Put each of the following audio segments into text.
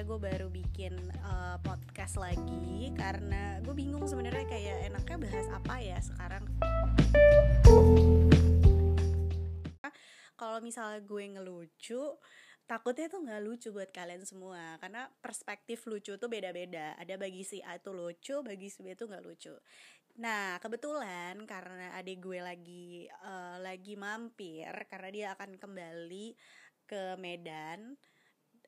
akhirnya gue baru bikin uh, podcast lagi karena gue bingung sebenarnya kayak enaknya bahas apa ya sekarang. Kalau misalnya gue ngelucu takutnya tuh nggak lucu buat kalian semua karena perspektif lucu tuh beda-beda. Ada bagi si A tuh lucu bagi si B tuh nggak lucu. Nah kebetulan karena adik gue lagi uh, lagi mampir karena dia akan kembali ke Medan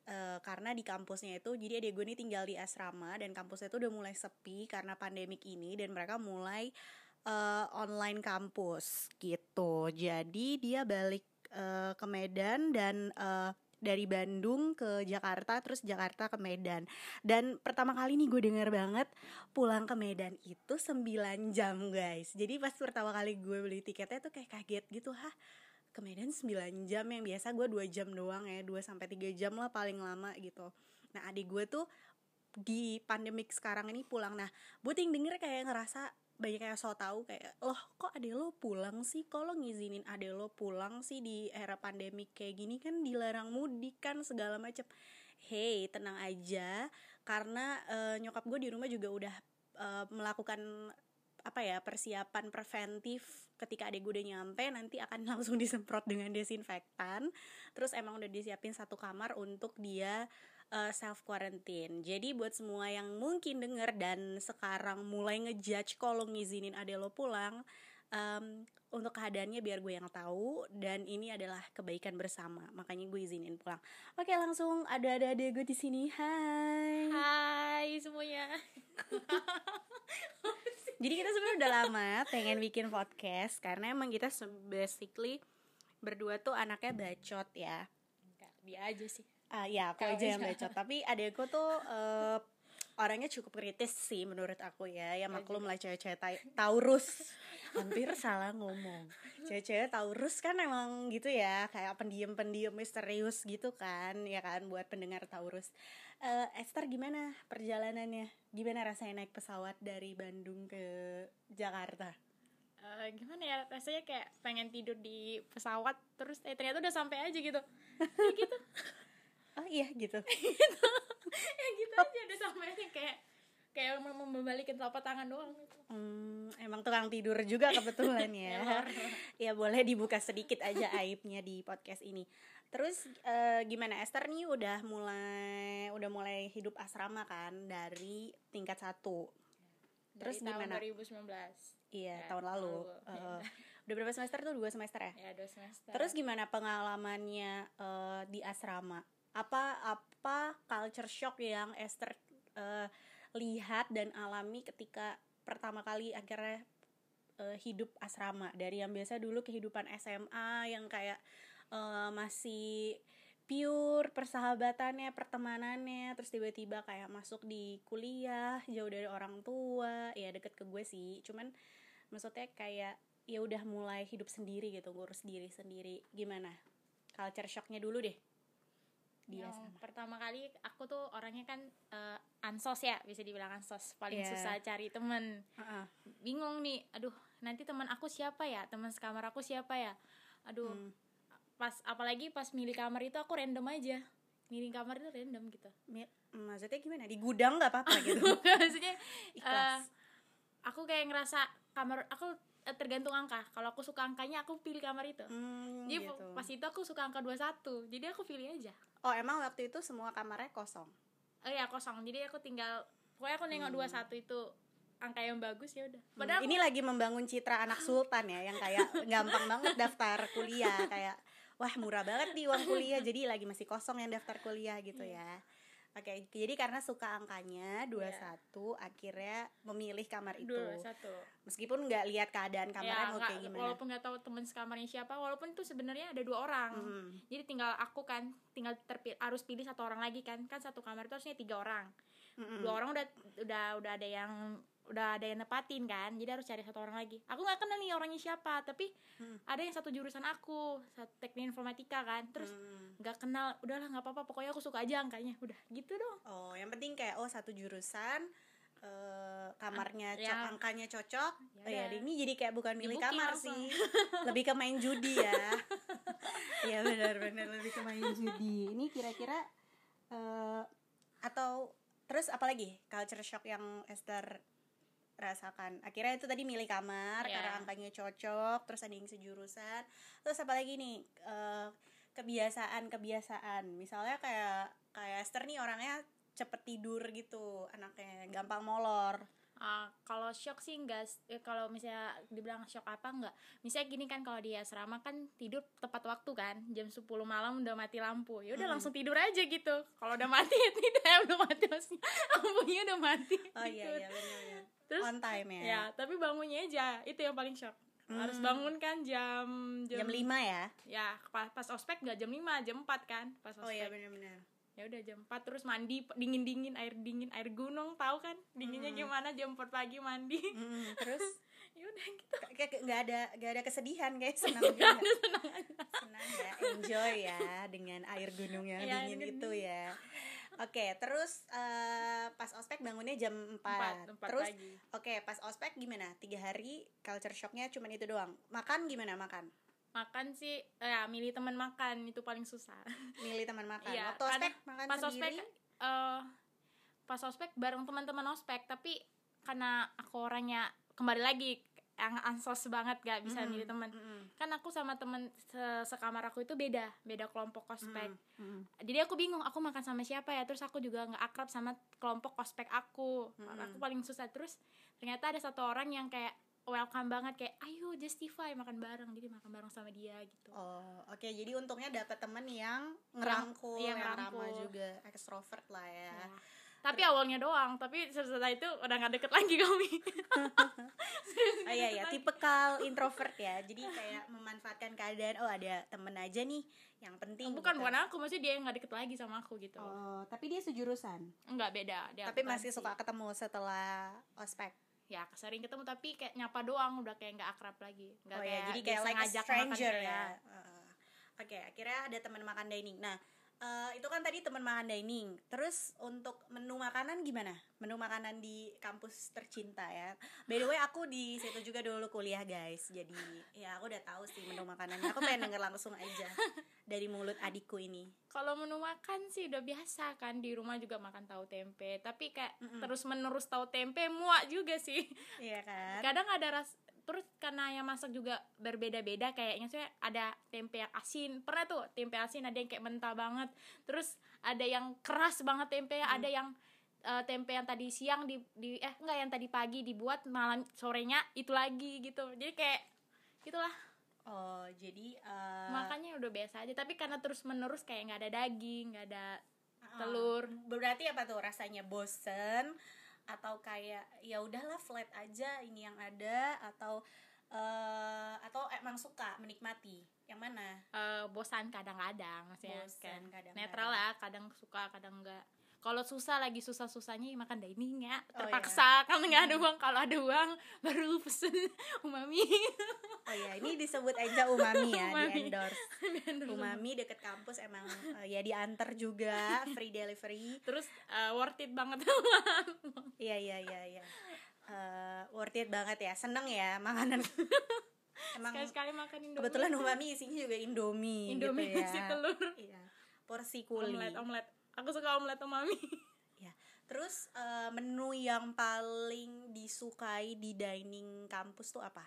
uh, karena di kampusnya itu jadi adik gue ini tinggal di asrama dan kampusnya itu udah mulai sepi karena pandemik ini dan mereka mulai uh, online kampus gitu. Jadi dia balik uh, ke Medan dan uh, dari Bandung ke Jakarta terus Jakarta ke Medan. Dan pertama kali nih gue denger banget pulang ke Medan itu 9 jam guys. Jadi pas pertama kali gue beli tiketnya tuh kayak kaget gitu hah ke Medan 9 jam yang biasa gue dua jam doang ya 2 sampai tiga jam lah paling lama gitu. Nah adik gue tuh di pandemik sekarang ini pulang. Nah buting denger kayak ngerasa banyak yang so tau kayak loh kok ade lo pulang sih? Kalau ngizinin ade lo pulang sih di era pandemik kayak gini? Kan dilarang mudik kan segala macam hey tenang aja karena uh, nyokap gue di rumah juga udah uh, melakukan apa ya persiapan preventif ketika adik gue udah nyampe nanti akan langsung disemprot dengan desinfektan terus emang udah disiapin satu kamar untuk dia uh, eh, self quarantine. Jadi buat semua yang mungkin denger dan sekarang mulai ngejudge kalau ngizinin ade lo pulang, um, untuk keadaannya biar gue yang tahu dan ini adalah kebaikan bersama. Makanya gue izinin pulang. Oke, langsung ada ada ade gue di sini. Hai. Hai semuanya. Jadi kita sebenarnya udah lama pengen bikin podcast karena emang kita basically berdua tuh anaknya bacot ya. Enggak, dia aja sih. Uh, ya aku aja yang bacot. Tapi adekku tuh uh, orangnya cukup kritis sih menurut aku ya. Ya maklum lah cewek-cewek Taurus. Hampir salah ngomong. Cewek-cewek Taurus kan emang gitu ya kayak pendiam-pendiam misterius gitu kan. Ya kan buat pendengar Taurus uh, Esther gimana perjalanannya? Gimana rasanya naik pesawat dari Bandung ke Jakarta? Uh, gimana ya? Rasanya kayak pengen tidur di pesawat terus eh ternyata udah sampai aja gitu. Ya gitu. Oh iya gitu. Gitu. Ya gitu aja udah sampai kayak kayak membalikin telapak tangan doang gitu. Hmm, emang tukang tidur juga kebetulan ya. ya boleh dibuka sedikit aja aibnya di podcast ini. Terus uh, gimana Esther nih udah mulai udah mulai hidup asrama kan dari tingkat satu. Terus dari gimana? Tahun 2019. Iya, ya, tahun lalu. Uh, udah berapa semester tuh? Dua semester ya? Ya, dua semester. Terus gimana pengalamannya uh, di asrama? apa apa culture shock yang Esther uh, lihat dan alami ketika pertama kali akhirnya uh, hidup asrama. Dari yang biasa dulu kehidupan SMA yang kayak uh, masih pure persahabatannya pertemanannya terus tiba-tiba kayak masuk di kuliah jauh dari orang tua ya deket ke gue sih. Cuman maksudnya kayak ya udah mulai hidup sendiri gitu ngurus diri sendiri. Gimana? Culture shocknya dulu deh dia yang sama. pertama kali aku tuh orangnya kan uh, ansos ya bisa dibilang ansos. Paling yeah. susah cari temen. Uh -uh. bingung nih aduh nanti teman aku siapa ya? Teman sekamar aku siapa ya? Aduh hmm. pas apalagi pas milih kamar itu aku random aja. Milih kamar itu random gitu. Maksudnya gimana? Di gudang nggak apa-apa gitu? Maksudnya uh, aku kayak ngerasa kamar aku Eh, tergantung angka. Kalau aku suka angkanya aku pilih kamar itu. Hmm, jadi gitu. pas itu aku suka angka 21 jadi aku pilih aja. Oh emang waktu itu semua kamarnya kosong oh iya kosong jadi aku tinggal pokoknya aku nengok hmm. 21 itu angka yang bagus ya udah. Hmm, Padahal hmm. ini lagi membangun citra anak sultan ya yang kayak gampang banget daftar kuliah kayak wah murah banget nih uang kuliah jadi lagi masih kosong yang daftar kuliah gitu yeah. ya. Oke, okay, jadi karena suka angkanya 21 yeah. akhirnya memilih kamar itu. 21. Meskipun nggak lihat keadaan kamarnya yeah, mau kayak gimana. Walaupun nggak tahu teman sekamarnya siapa, walaupun itu sebenarnya ada dua orang. Mm. Jadi tinggal aku kan, tinggal terpilih harus pilih satu orang lagi kan. Kan satu kamar itu harusnya tiga orang. Mm -hmm. Dua orang udah udah udah ada yang udah ada yang nepatin kan jadi harus cari satu orang lagi aku nggak kenal nih orangnya siapa tapi hmm. ada yang satu jurusan aku satu teknik informatika kan terus hmm. nggak hmm. kenal udahlah nggak apa-apa pokoknya aku suka aja angkanya udah gitu dong oh yang penting kayak oh satu jurusan uh, kamarnya An ya. angkanya cocok ya, oh, ya ini jadi kayak bukan milih kamar langsung. sih lebih ke main judi ya ya benar-benar lebih ke main judi ini kira-kira uh, atau terus apalagi culture shock yang Esther rasakan akhirnya itu tadi milih kamar Iya. karena angkanya cocok terus ada yang sejurusan. Terus apalagi nih? Eh, kebiasaan kebiasaan misalnya kayak kayak Esther nih orangnya cepet tidur gitu anaknya gampang molor Ah, kalau shock sih enggak eh, kalau misalnya dibilang shock apa enggak misalnya gini kan kalau di asrama kan tidur tepat waktu kan jam 10 malam udah mati lampu. Ya udah Mm-mm. langsung tidur aja gitu. Kalau udah mati ya tidak ya udah mati maksudnya lampunya udah mati oh iya tidur. iya benar terus on time ya. ya tapi bangunnya aja itu yang paling shock. Harus Hmm. bangun kan jam jam 5 ya? Ya pas, pas ospek nggak jam 5 jam 4 kan pas ospek oh iya benar-benar ya udah jam 4 terus mandi dingin dingin air dingin air gunung tahu kan? Dinginnya Hmm. gimana? Jam 4 pagi mandi. Mm, terus? Ya udah gitu. Kayak nggak ada nggak ada kesedihan guys senang juga. senang ya enjoy ya dengan air gunung yang Iya, dingin itu ya. Oke terus eh, pas ospek bangunnya jam 4, empat empat terus pagi. oke pas ospek gimana? Tiga hari culture shocknya cuman itu doang. Makan gimana? Makan makan sih eh, ya milih teman makan itu paling susah. Milih teman makan. Iya, waktu ospek makan pas ospek sendiri? eh pas ospek bareng teman-teman ospek tapi karena aku orangnya kembali lagi yang ansos banget gak bisa Mm, milih teman. mm, kan aku sama temen se- sekamar aku itu beda beda kelompok ospek. Mm, mm. jadi aku bingung aku makan sama siapa ya? Terus aku juga nggak akrab sama kelompok ospek aku. Mm-mm. aku paling susah. Terus ternyata ada satu orang yang kayak welcome banget kayak ayo justify makan bareng jadi makan bareng sama dia gitu Oh, oke. Jadi untungnya dapat temen yang ngerangkul, yang yang, ngerangkul. ramah juga, ekstrovert lah ya. Ya. tapi awalnya doang tapi setelah itu udah nggak deket lagi kami Oh iya ya, tipikal introvert ya. Jadi kayak memanfaatkan keadaan. Oh ada temen aja nih yang penting. bukan gitu. bukan aku maksudnya dia yang nggak deket lagi sama aku gitu Oh, tapi dia sejurusan. nggak beda dia tapi masih suka ketemu setelah ospek. Ya sering ketemu tapi kayak nyapa doang udah kayak nggak akrab lagi nggak oh ya, kayak jadi kayak like ngajak makan stranger kayak- ya. Heeh. Oke, akhirnya ada teman makan dining. Nah, eh, itu kan tadi teman makan dining. Terus untuk menu makanan gimana? Menu makanan di kampus tercinta ya. By the way, aku di situ juga dulu kuliah guys. Jadi ya aku udah tahu sih menu makanannya. Aku pengen denger langsung aja dari mulut adikku ini. kalau menu makan sih udah biasa kan di rumah juga makan tahu tempe tapi kayak Mm-mm. terus menerus tahu tempe muak juga sih Iya kan? kadang ada ras terus karena yang masak juga berbeda-beda kayaknya sih ada tempe yang asin. Pernah tuh tempe asin ada yang kayak mentah banget. Terus ada yang keras banget tempe ada yang eh, tempe yang tadi siang di, di eh enggak yang tadi pagi dibuat malam sorenya itu lagi gitu. Jadi kayak gitulah. Oh, jadi eh, makanya udah biasa aja tapi karena terus menerus kayak nggak ada daging nggak ada ah, telur. Berarti apa tuh rasanya bosen atau kayak ya udahlah flat aja ini yang ada atau eh atau emang suka menikmati yang mana eh, bosan kadang-kadang maksudnya Bosan kayak kadang-kadang. netral lah kadang suka kadang enggak kalau susah lagi susah-susahnya ya makan dining ya Oh, terpaksa kan nggak ada uang. Kalau ada uang baru pesen umami. Oh ya ini disebut aja umami ya Umami. di endorse umami. Deket kampus emang eh, ya diantar juga free delivery. Terus eh, worth it banget. Iya iya iya iya. Eh, worth it banget ya. Seneng ya makanan. Emang sekali-sekali makan indomie. kebetulan umami isinya juga indomie indomie gitu isi ya telur. Iya. Porsi kuli omelet omelet aku suka omelet umami Ya. Terus eh, menu yang paling disukai di dining kampus tuh apa?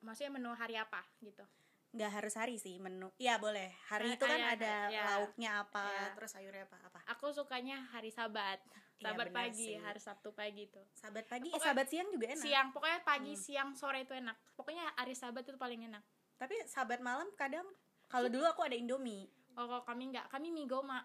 maksudnya menu hari apa gitu Nggak harus hari sih menu. Iya boleh. Hari itu kan ya, ada ya. lauknya apa, Ya. terus sayurnya apa apa. aku sukanya hari sabat Iya, sabat benar pagi sih. hari sabtu pagi tuh Sabat pagi, eh, Pokoknya sabat siang juga enak. siang pokoknya pagi Hmm. siang sore itu enak pokoknya hari sabat itu paling enak Tapi sabat malam kadang kalau dulu aku ada Indomie. Oh kalau kami nggak kami mie goma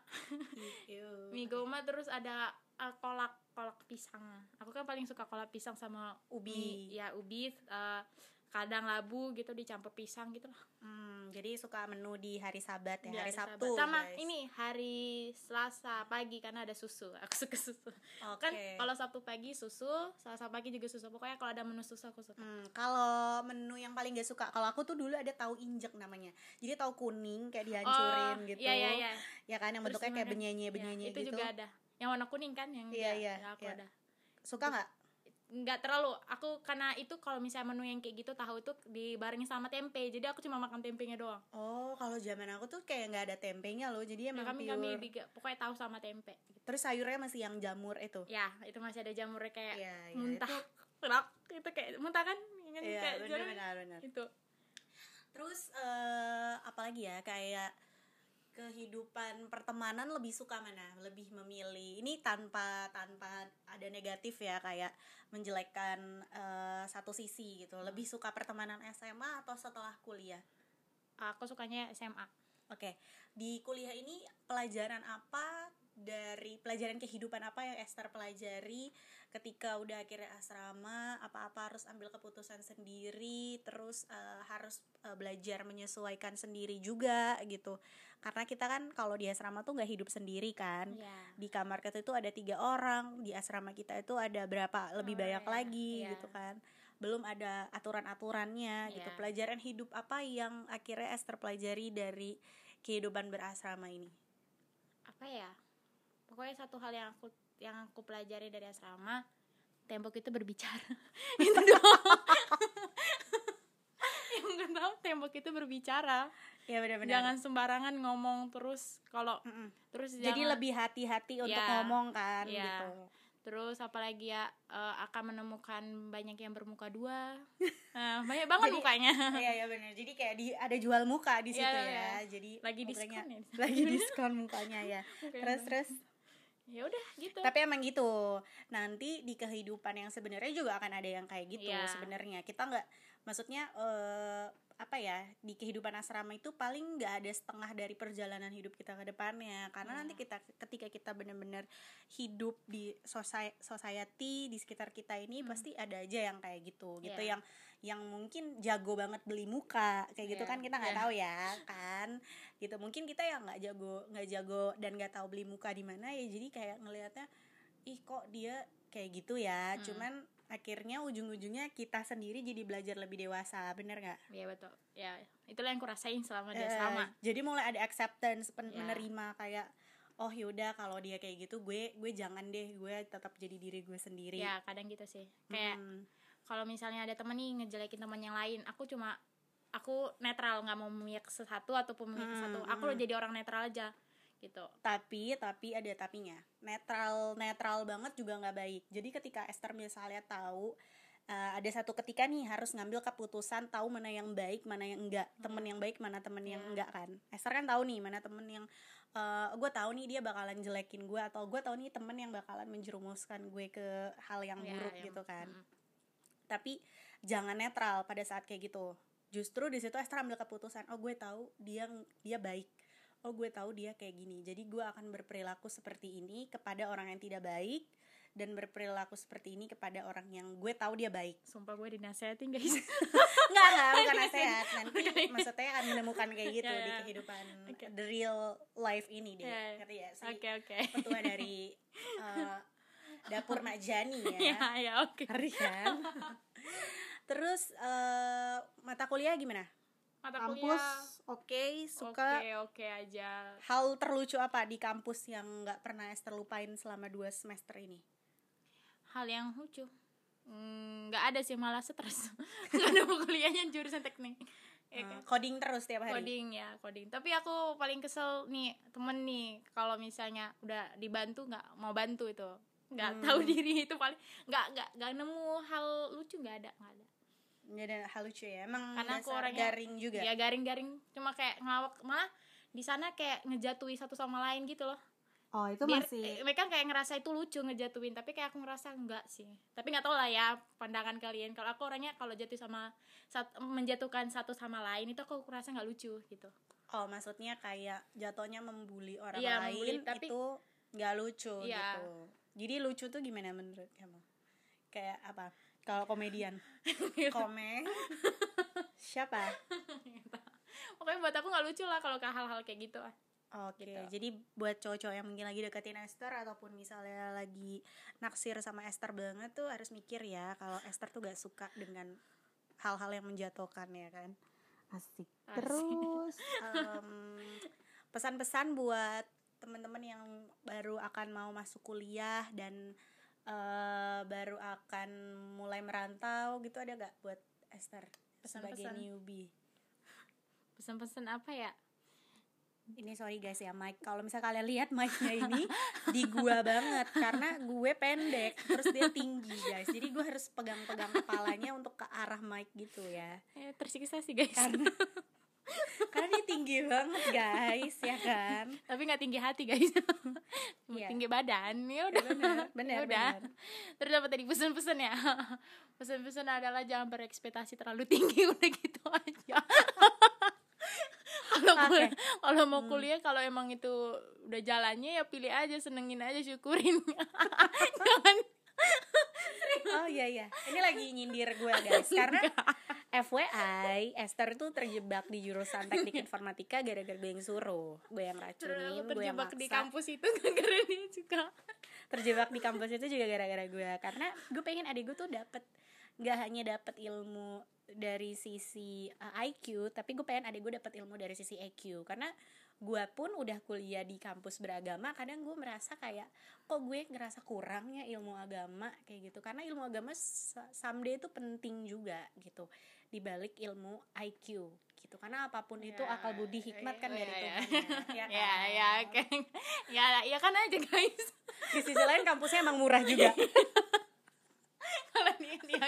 Iu. mie goma terus ada uh, kolak kolak pisang aku kan paling suka kolak pisang sama Ubi. mie, ya ubi uh, kadang labu gitu dicampur pisang gitu lah Hmm, jadi suka menu di hari sabat ya, Di hari, Sabat. Sabtu. sama guys. ini hari Selasa pagi karena ada susu aku suka susu Oke. kan kalau Sabtu pagi susu Selasa pagi juga susu pokoknya kalau ada menu susu aku suka Hmm, kalau menu yang paling gak suka, kalau aku tuh dulu ada tahu injek namanya. Jadi tahu kuning kayak dihancurin Oh, gitu. iya iya iya Ya kan yang Terus bentuknya kayak gimana? benyenye Ya, itu gitu. juga ada yang warna kuning kan yang Iya, dia- iya, ya, aku iya. ada Suka nggak? Nggak terlalu aku karena itu kalau misalnya menu yang kayak gitu tahu itu dibarengin sama tempe jadi aku cuma makan tempenya doang. Oh kalau zaman aku tuh kayak nggak ada tempenya loh jadi ya, emang kami pure. kami diga- pokoknya tahu sama tempe. Terus sayurnya masih yang jamur itu? Ya itu masih ada jamurnya kayak Iya, iya, muntah itu- Rak, itu kayak muntah kan? Ingat Iya, kayak benar jamur. benar benar. itu Terus eh apalagi ya kayak kehidupan pertemanan lebih suka mana? Lebih memilih ini tanpa tanpa ada negatif ya kayak menjelekkan eh, satu sisi gitu. Lebih suka pertemanan SMA atau setelah kuliah? aku sukanya SMA Oke, di kuliah ini pelajaran apa dari pelajaran kehidupan apa yang Esther pelajari ketika udah akhirnya asrama apa-apa harus ambil keputusan sendiri terus eh, harus eh, belajar menyesuaikan sendiri juga gitu karena kita kan kalau di asrama tuh nggak hidup sendiri kan. Ya di kamar kita itu ada tiga orang di asrama kita itu ada berapa lebih Oh, banyak iya, lagi iya. gitu kan. Belum ada aturan-aturannya gitu. Iya. pelajaran hidup apa yang akhirnya Esther pelajari dari kehidupan berasrama ini? Apa ya? Pokoknya satu hal yang aku yang aku pelajari dari asrama tembok itu berbicara. Itu doang. Yang tahu tembok itu berbicara ya benar-benar jangan sembarangan ngomong terus kalau Mm-mm. terus jadi jangan- lebih hati-hati untuk Iya. ngomong kan Iya. gitu. Terus apalagi ya eh, akan menemukan banyak yang bermuka dua. Nah, banyak banget Jadi- mukanya. Iya ya benar. Jadi kayak di ada jual muka di situ Iya, ya. Iya. jadi lagi mukanya- diskon ya. lagi diskon mukanya ya. Terus terus? Ya udah gitu. Tapi emang gitu. Nanti di kehidupan yang sebenarnya juga akan ada yang kayak gitu Iya. sebenarnya. Kita nggak maksudnya eh, apa ya di kehidupan asrama itu paling nggak ada setengah dari perjalanan hidup kita ke depannya karena Iya. nanti kita ketika kita benar-benar hidup di soci- society di sekitar kita ini Hmm. pasti ada aja yang kayak gitu gitu Iya. yang yang mungkin jago banget beli muka kayak gitu Iya, kan kita nggak iya. tahu ya kan gitu mungkin kita yang nggak jago nggak jago dan nggak tahu beli muka di mana ya jadi kayak ngelihatnya ih kok dia kayak gitu ya Hmm. cuman akhirnya ujung-ujungnya kita sendiri jadi belajar lebih dewasa bener nggak? Ya betul. Ya itulah yang kurasain selama dia Eh, sama. jadi mulai ada acceptance pen- Ya. menerima kayak oh yaudah kalau dia kayak gitu gue gue jangan deh gue tetap jadi diri gue sendiri. Ya kadang gitu sih. Kayak Mm. kalau misalnya ada temen nih ngejelekin teman yang lain aku cuma aku netral nggak mau memihak satu ataupun memihak Hmm, satu. Aku hmm. jadi orang netral aja gitu. Tapi tapi ada tapinya. Netral netral banget juga nggak baik. Jadi ketika Esther misalnya tahu eh, ada satu ketika nih harus ngambil keputusan tahu mana yang baik mana yang enggak. Temen yang baik mana temen yang Iya. enggak kan. Esther kan tahu nih mana temen yang gue tahu nih dia bakalan jelekin gue atau gue tahu nih temen yang bakalan menjerumuskan gue ke hal yang Ya, buruk yang- gitu kan. mm. tapi jangan netral pada saat kayak gitu. Justru di situ Esther ambil keputusan oh gue tahu dia dia baik oh gue tahu dia kayak gini. Jadi gue akan berperilaku seperti ini kepada orang yang tidak baik dan berperilaku seperti ini kepada orang yang gue tahu dia baik. Sumpah gue dinasehatin guys. Nggak nggak bukan nasihat nanti maksudnya akan menemukan kayak gitu Ya, di ya. kehidupan Oke. the real life ini deh. Ya, ya. ngerti ya? Si oke oke. petua dari eh, dapur Mak Jani ya. Ya ya oke. Ngeri kan? Terus eh, mata kuliah gimana mata kampus oke suka. Oke oke aja. Hal terlucu apa di kampus yang nggak pernah Esther lupain selama dua semester ini? Hal yang lucu? Hmm, nggak ada sih malah stres. Mau kuliahnya jurusan teknik. Ya kan? Coding terus tiap hari? Coding ya coding. Tapi aku paling kesel nih temen nih kalau misalnya udah dibantu nggak mau bantu itu. Nggak Hmm. tahu diri itu paling nggak nggak nggak nemu hal lucu nggak ada nggak ada nggak ada hal lucu ya emang Karena aku orangnya- garing juga. ya garing-garing. Cuma kayak ngelawak malah di sana kayak ngejatuhi satu sama lain gitu loh. Oh itu Biar, eh, mereka kayak ngerasa itu lucu ngejatuhin tapi kayak aku ngerasa enggak sih. Tapi nggak tahu lah ya pandangan kalian. Kalau aku orangnya kalau jatuh sama sat- menjatuhkan satu sama lain itu aku ngerasa nggak lucu gitu. Oh maksudnya kayak jatuhnya membuli orang Iya, lain membuli, tapi- itu nggak lucu Iya. gitu. Jadi lucu tuh gimana menurut kamu? Kayak apa kalau komedian komen siapa pokoknya buat aku nggak lucu lah kalau ke hal-hal kayak gitu ah Oke, Gitu. jadi buat cowok-cowok yang mungkin lagi deketin Esther ataupun misalnya lagi naksir sama Esther banget tuh harus mikir ya kalau Esther tuh gak suka dengan hal-hal yang menjatuhkan ya kan. Asik. Asik. Terus em, pesan-pesan buat teman-teman yang baru akan mau masuk kuliah dan uh, baru akan mulai merantau gitu ada gak buat Esther sebagai Pesan-pesan. newbie? Pesan-pesan apa ya? Ini sorry guys ya Mike kalau misalnya kalian lihat Mike-nya ini di gua banget. Karena gue pendek terus dia tinggi guys. Jadi gue harus pegang-pegang kepalanya untuk ke arah Mike gitu ya. Eh, tersiksa sih guys. Karena karena dia tinggi banget guys ya kan? Tapi nggak tinggi hati guys. Iya. tinggi badan. Ya udah. Benar benar. Ya udah. benar. terus apa tadi? Pesan-pesan ya? Pesan-pesan adalah jangan berekspektasi terlalu tinggi. Udah gitu aja. Kalau kul- kalau mau kuliah kalau emang itu udah jalannya ya pilih aja senengin aja syukurin. Jangan. Oh iya iya. Ini lagi nyindir gue guys. Karena FYI Esther tuh terjebak di jurusan teknik informatika gara-gara gue yang suruh. Gue yang racunin gue yang terjebak di maksa. kampus itu gara-gara dia juga. Terjebak di kampus itu juga gara-gara gue. Karena gue pengen adik gue tuh dapet nggak hanya dapet ilmu dari sisi uh, IQ tapi gue pengen adik gue dapet ilmu dari sisi EQ karena gue pun udah kuliah di kampus beragama kadang gue merasa kayak kok gue ngerasa kurangnya ilmu agama kayak gitu. Karena ilmu agama someday itu penting juga gitu dibalik ilmu IQ gitu. Karena apa pun itu Ya, akal budi hikmat kan ya, dari ya, Tuhan ya, ya ya ya kan? oke. Ya ya kan aja guys. Di sisi lain kampusnya emang murah juga. Kalau dia, dia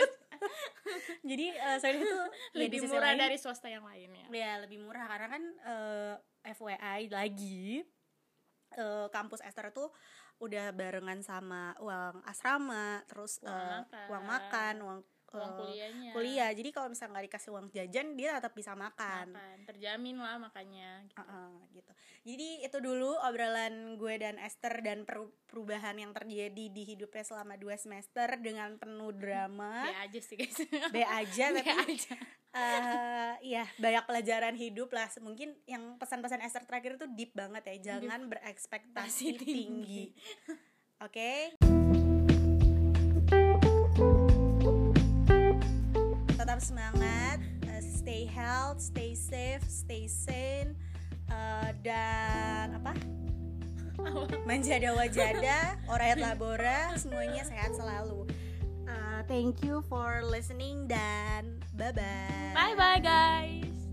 jadi uh, selain itu ya di lebih sisi murah lain- dari swasta yang lainnya Ya. Lebih murah. Karena kan eh, FYI lagi eh, kampus Esther tuh udah barengan sama uang asrama, terus Uang eh, makan. uang makan, uang uang kuliahnya kuliah. Jadi kalau misalnya nggak dikasih uang jajan, dia tetap bisa makan. makan terjamin lah makanya gitu. Heeh, gitu. Jadi itu dulu obrolan gue dan Esther dan peru- perubahan yang terjadi di hidupnya selama dua semester dengan penuh drama. B aja sih guys B aja B tapi aja eh ya banyak pelajaran hidup lah mungkin yang pesan-pesan Esther terakhir itu deep banget ya jangan berekspektasi tinggi tinggi. oke tetap semangat eh, stay health stay safe stay sane eh, dan apa? Manjada wajada orayat labora semuanya sehat selalu. Eh, thank you for listening dan bye bye bye bye guys